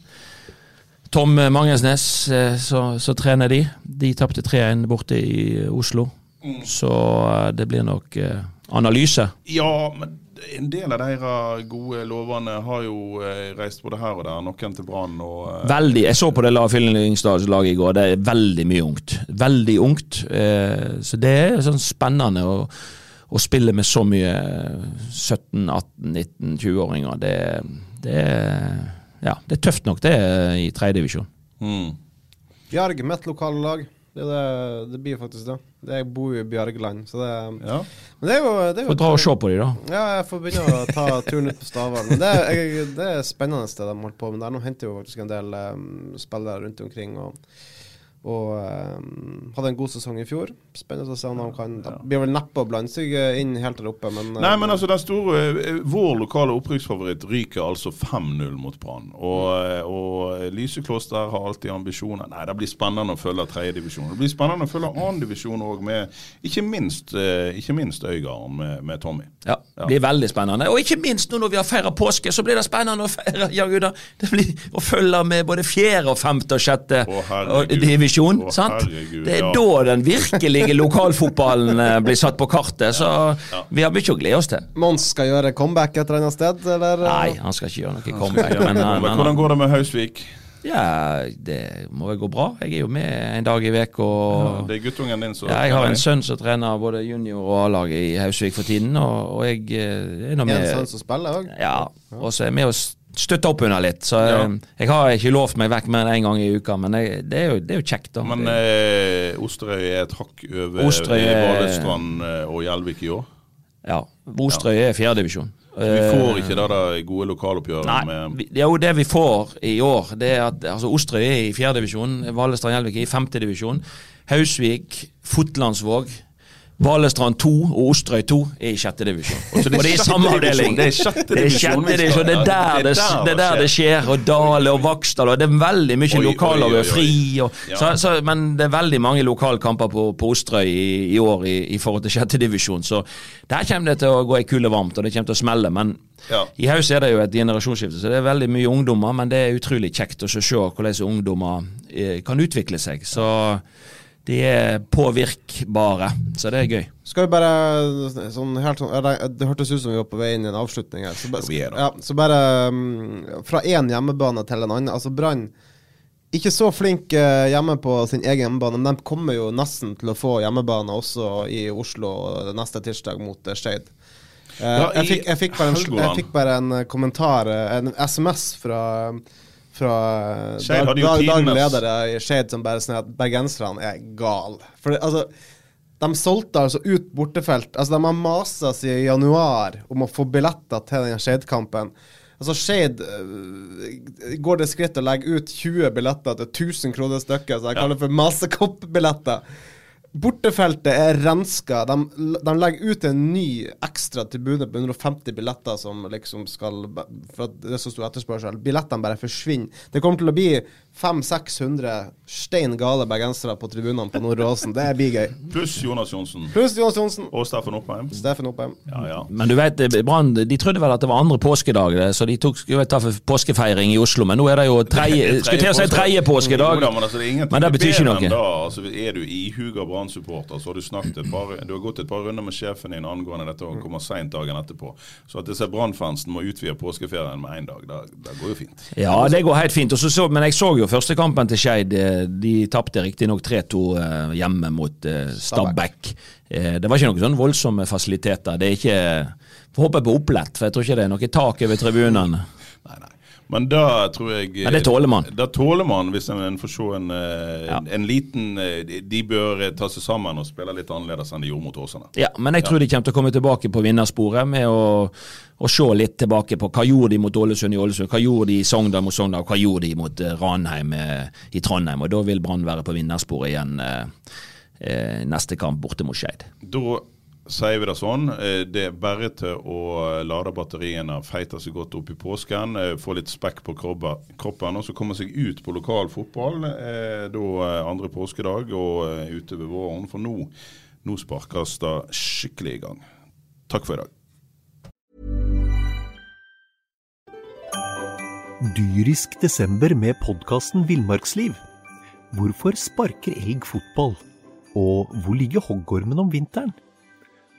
[SPEAKER 2] Tom Mangesnes, eh, så, så trener de. De tapte 3-1 borte i Oslo. Så eh, det blir nok eh, analyse.
[SPEAKER 1] Ja, men en del av deres gode lovene har jo reist både her og der. Noen til Brann og
[SPEAKER 2] Veldig. Jeg så på det la- Fyllingsdalslaget i går. Det er veldig mye ungt. Veldig ungt. Så det er sånn spennende å, å spille med så mye 17-18-19-20-åringer. Det, det, er- ja, det er tøft nok, det, i tredjedivisjon.
[SPEAKER 1] mm.
[SPEAKER 3] Bjerg, mitt lokale lag. Det, det, det blir faktisk det. det. Jeg bor jo i Bjørgland, så det
[SPEAKER 1] Ja.
[SPEAKER 3] Men det er jo, det er jo
[SPEAKER 2] Få dra og se på de da.
[SPEAKER 3] Ja, jeg får begynne å ta turen ut på Stavern. Det, det er spennende det de holder på med der. Nå henter jo faktisk en del um, spillere rundt omkring. og og um, hadde en god sesong i fjor. Spennende å se om han kan De blir vel neppe å blande seg eh, inn helt der oppe, men
[SPEAKER 1] Nei, men altså den store eh, Vår lokale opprykksfavoritt ryker altså 5-0 mot Brann. Og, eh, og Lysekloster har alltid ambisjoner. Nei, det blir spennende å følge tredjedivisjon. Det blir spennende å følge annendivisjon òg, med ikke minst, eh, ikke minst Øygarden med, med Tommy.
[SPEAKER 2] Ja, det blir veldig spennende. Og ikke minst nå når vi har feira påske, så blir det spennende å feire ja, guda, det blir å følge med både fjerde, og femte og sjette
[SPEAKER 1] Å, herregud.
[SPEAKER 2] og divisjon.
[SPEAKER 1] Oh,
[SPEAKER 2] sant?
[SPEAKER 1] herregud,
[SPEAKER 2] det er
[SPEAKER 1] ja.
[SPEAKER 2] da den virkelige lokalfotballen eh, blir satt på kartet. Så vi har mye å glede oss til.
[SPEAKER 3] Mons skal gjøre comeback et eller annet sted, eller?
[SPEAKER 2] Nei, han skal ikke gjøre noe comeback. Men,
[SPEAKER 1] Men
[SPEAKER 2] han-
[SPEAKER 1] hvordan går det med Hausvik?
[SPEAKER 2] ja, det må vel gå bra. Jeg er jo med en dag i uka. Ja,
[SPEAKER 1] Det er guttungen din som
[SPEAKER 2] ja, jeg har en sønn som trener både junior og A-laget i Hausvik for tiden, og, og jeg eh, er nå
[SPEAKER 3] En sønn som spiller òg?
[SPEAKER 2] Ja, og så er jeg med å støtte opp under litt. Så
[SPEAKER 1] Ja.
[SPEAKER 2] eh, jeg har ikke lovt meg vekk mer enn én gang i uka, men jeg, det, er jo, det er jo kjekt, da.
[SPEAKER 1] Men eh, Osterøy er et hakk over
[SPEAKER 2] Osterøy
[SPEAKER 1] eh,
[SPEAKER 2] er-
[SPEAKER 1] Valestrand eh, og Gjelvik i år.
[SPEAKER 2] ja, Osterøy er fjerdedivisjon.
[SPEAKER 1] Vi får ikke det der gode lokaloppgjøret
[SPEAKER 2] Nei,
[SPEAKER 1] med
[SPEAKER 2] jo det vi får i år. Det er at altså, Osterøy er i fjerdedivisjon, Valestrand Gjelvik er i femtedivisjon. Hausvik, Fotlandsvåg, Valestrand 2 og Osterøy 2 er i sjettedivisjon. Og
[SPEAKER 1] det er
[SPEAKER 2] i samme avdeling.
[SPEAKER 1] det er sjette
[SPEAKER 2] Det
[SPEAKER 1] divisjon vi
[SPEAKER 2] sjette divisjon, det er der det, det, er der det skjer. Og Dale og Vaksdal, og det er veldig mye
[SPEAKER 1] lokaler
[SPEAKER 2] og fri. Og, så, så, men det er veldig mange lokalkamper på, på Osterøy i, i år i, i forhold til sjettedivisjon. Så der kommer det til å gå ei kule varmt, og det kommer til å smelle. Men
[SPEAKER 1] Ja.
[SPEAKER 2] i Haus er det jo et generasjonsskifte, så det er veldig mye ungdommer. Men det er utrolig kjekt å se hvordan ungdommer eh, kan utvikle seg. Så de er påvirkbare, så det er gøy.
[SPEAKER 3] Skal vi bare sånn helt sånn Det hørtes ut som vi var på vei inn i en avslutning her. Så, ba-
[SPEAKER 1] Vi det.
[SPEAKER 3] ja, så bare um, fra én hjemmebane til en annen. Altså Brann ikke så flink eh, hjemme på sin egen hjemmebane, men de kommer jo nesten til å få hjemmebane også i Oslo neste tirsdag mot uh, Skeid. Eh,
[SPEAKER 1] Ja,
[SPEAKER 3] jeg, jeg, bare jeg fikk bare en eh, kommentar, eh, en SMS fra fra dag, dag, daglig leder i Skeid som bare sier at bergenserne er gal. For altså de solgte altså ut bortefelt. Altså De har masa siden i januar om å få billetter til den Skeid-kampen. Altså Skeid uh, går det skritt å legge ut 20 billetter til 1000 kroner stykket, så jeg kaller det for masekoppbilletter. Bortefeltet er renska. De, de legger ut en ny ekstra tribune på 150 billetter som liksom skal For at det er så stor etterspørsel. Billettene bare forsvinner. Det kommer til å bli 500-600 stein gale bergensere på tribunene på Nordåsen. Det blir gøy.
[SPEAKER 1] Pluss Jonas Johnsen
[SPEAKER 3] Pluss Jonas Johnsen.
[SPEAKER 1] og Steffen Oppheim.
[SPEAKER 3] Steffen Oppheim.
[SPEAKER 1] Ja, ja.
[SPEAKER 2] Men du vet, eh, Brann de trodde vel at det var andre påskedag, så de tok, skulle ta for påskefeiring i Oslo. Men nå er det jo tredje, skulle til å si tredje påskedag.
[SPEAKER 1] Jo da, men, altså, det,
[SPEAKER 2] Men det betyr ikke noe.
[SPEAKER 1] Da, altså, er du ihuga Brann-supporter, så har du snakket et par Du har gått et par runder med sjefen din angående dette og kommer seint dagen etterpå. Så at disse Brann-fansen må utvide påskeferien med én dag, det, det går jo fint.
[SPEAKER 2] Ja, det går helt fint. Så så, men jeg så jo første kampen til Skeid. eh, De tapte riktignok 3-2 eh, hjemme mot eh, Stabæk. Det var ikke noen sånn voldsomme fasiliteter. Det er ikke Får håpe på opplett, for jeg tror ikke det er noe tak over tribunene.
[SPEAKER 1] Men da tror jeg
[SPEAKER 2] Men det tåler man.
[SPEAKER 1] Da tåler man, hvis en får se en, eh,
[SPEAKER 2] Ja.
[SPEAKER 1] en liten eh, de- bør eh, ta seg sammen og spille litt annerledes enn de gjorde mot Åsane.
[SPEAKER 2] Ja, men jeg tror de kommer til å komme tilbake på vinnersporet med å, å se litt tilbake på hva gjorde de mot Ålesund i Ålesund, hva gjorde de i Sogndal mot Sogndal, hva gjorde de mot Ranheim i Trondheim. Og da vil Brann være på vinnersporet igjen eh, eh, neste kamp borte mot Skeid.
[SPEAKER 1] Da sier vi det sånn. eh, Det er bare til å lade batteriene, feite seg godt opp i påsken, eh, få litt spekk på kroppen og så komme seg ut på lokal fotball eh, da eh, andre påskedag og eh, utover våren. For nå, nå sparkes det skikkelig i gang. Takk for i dag.
[SPEAKER 4] Dyrisk desember med podkasten Villmarksliv. Hvorfor sparker elg fotball? Og hvor ligger hoggormen om vinteren?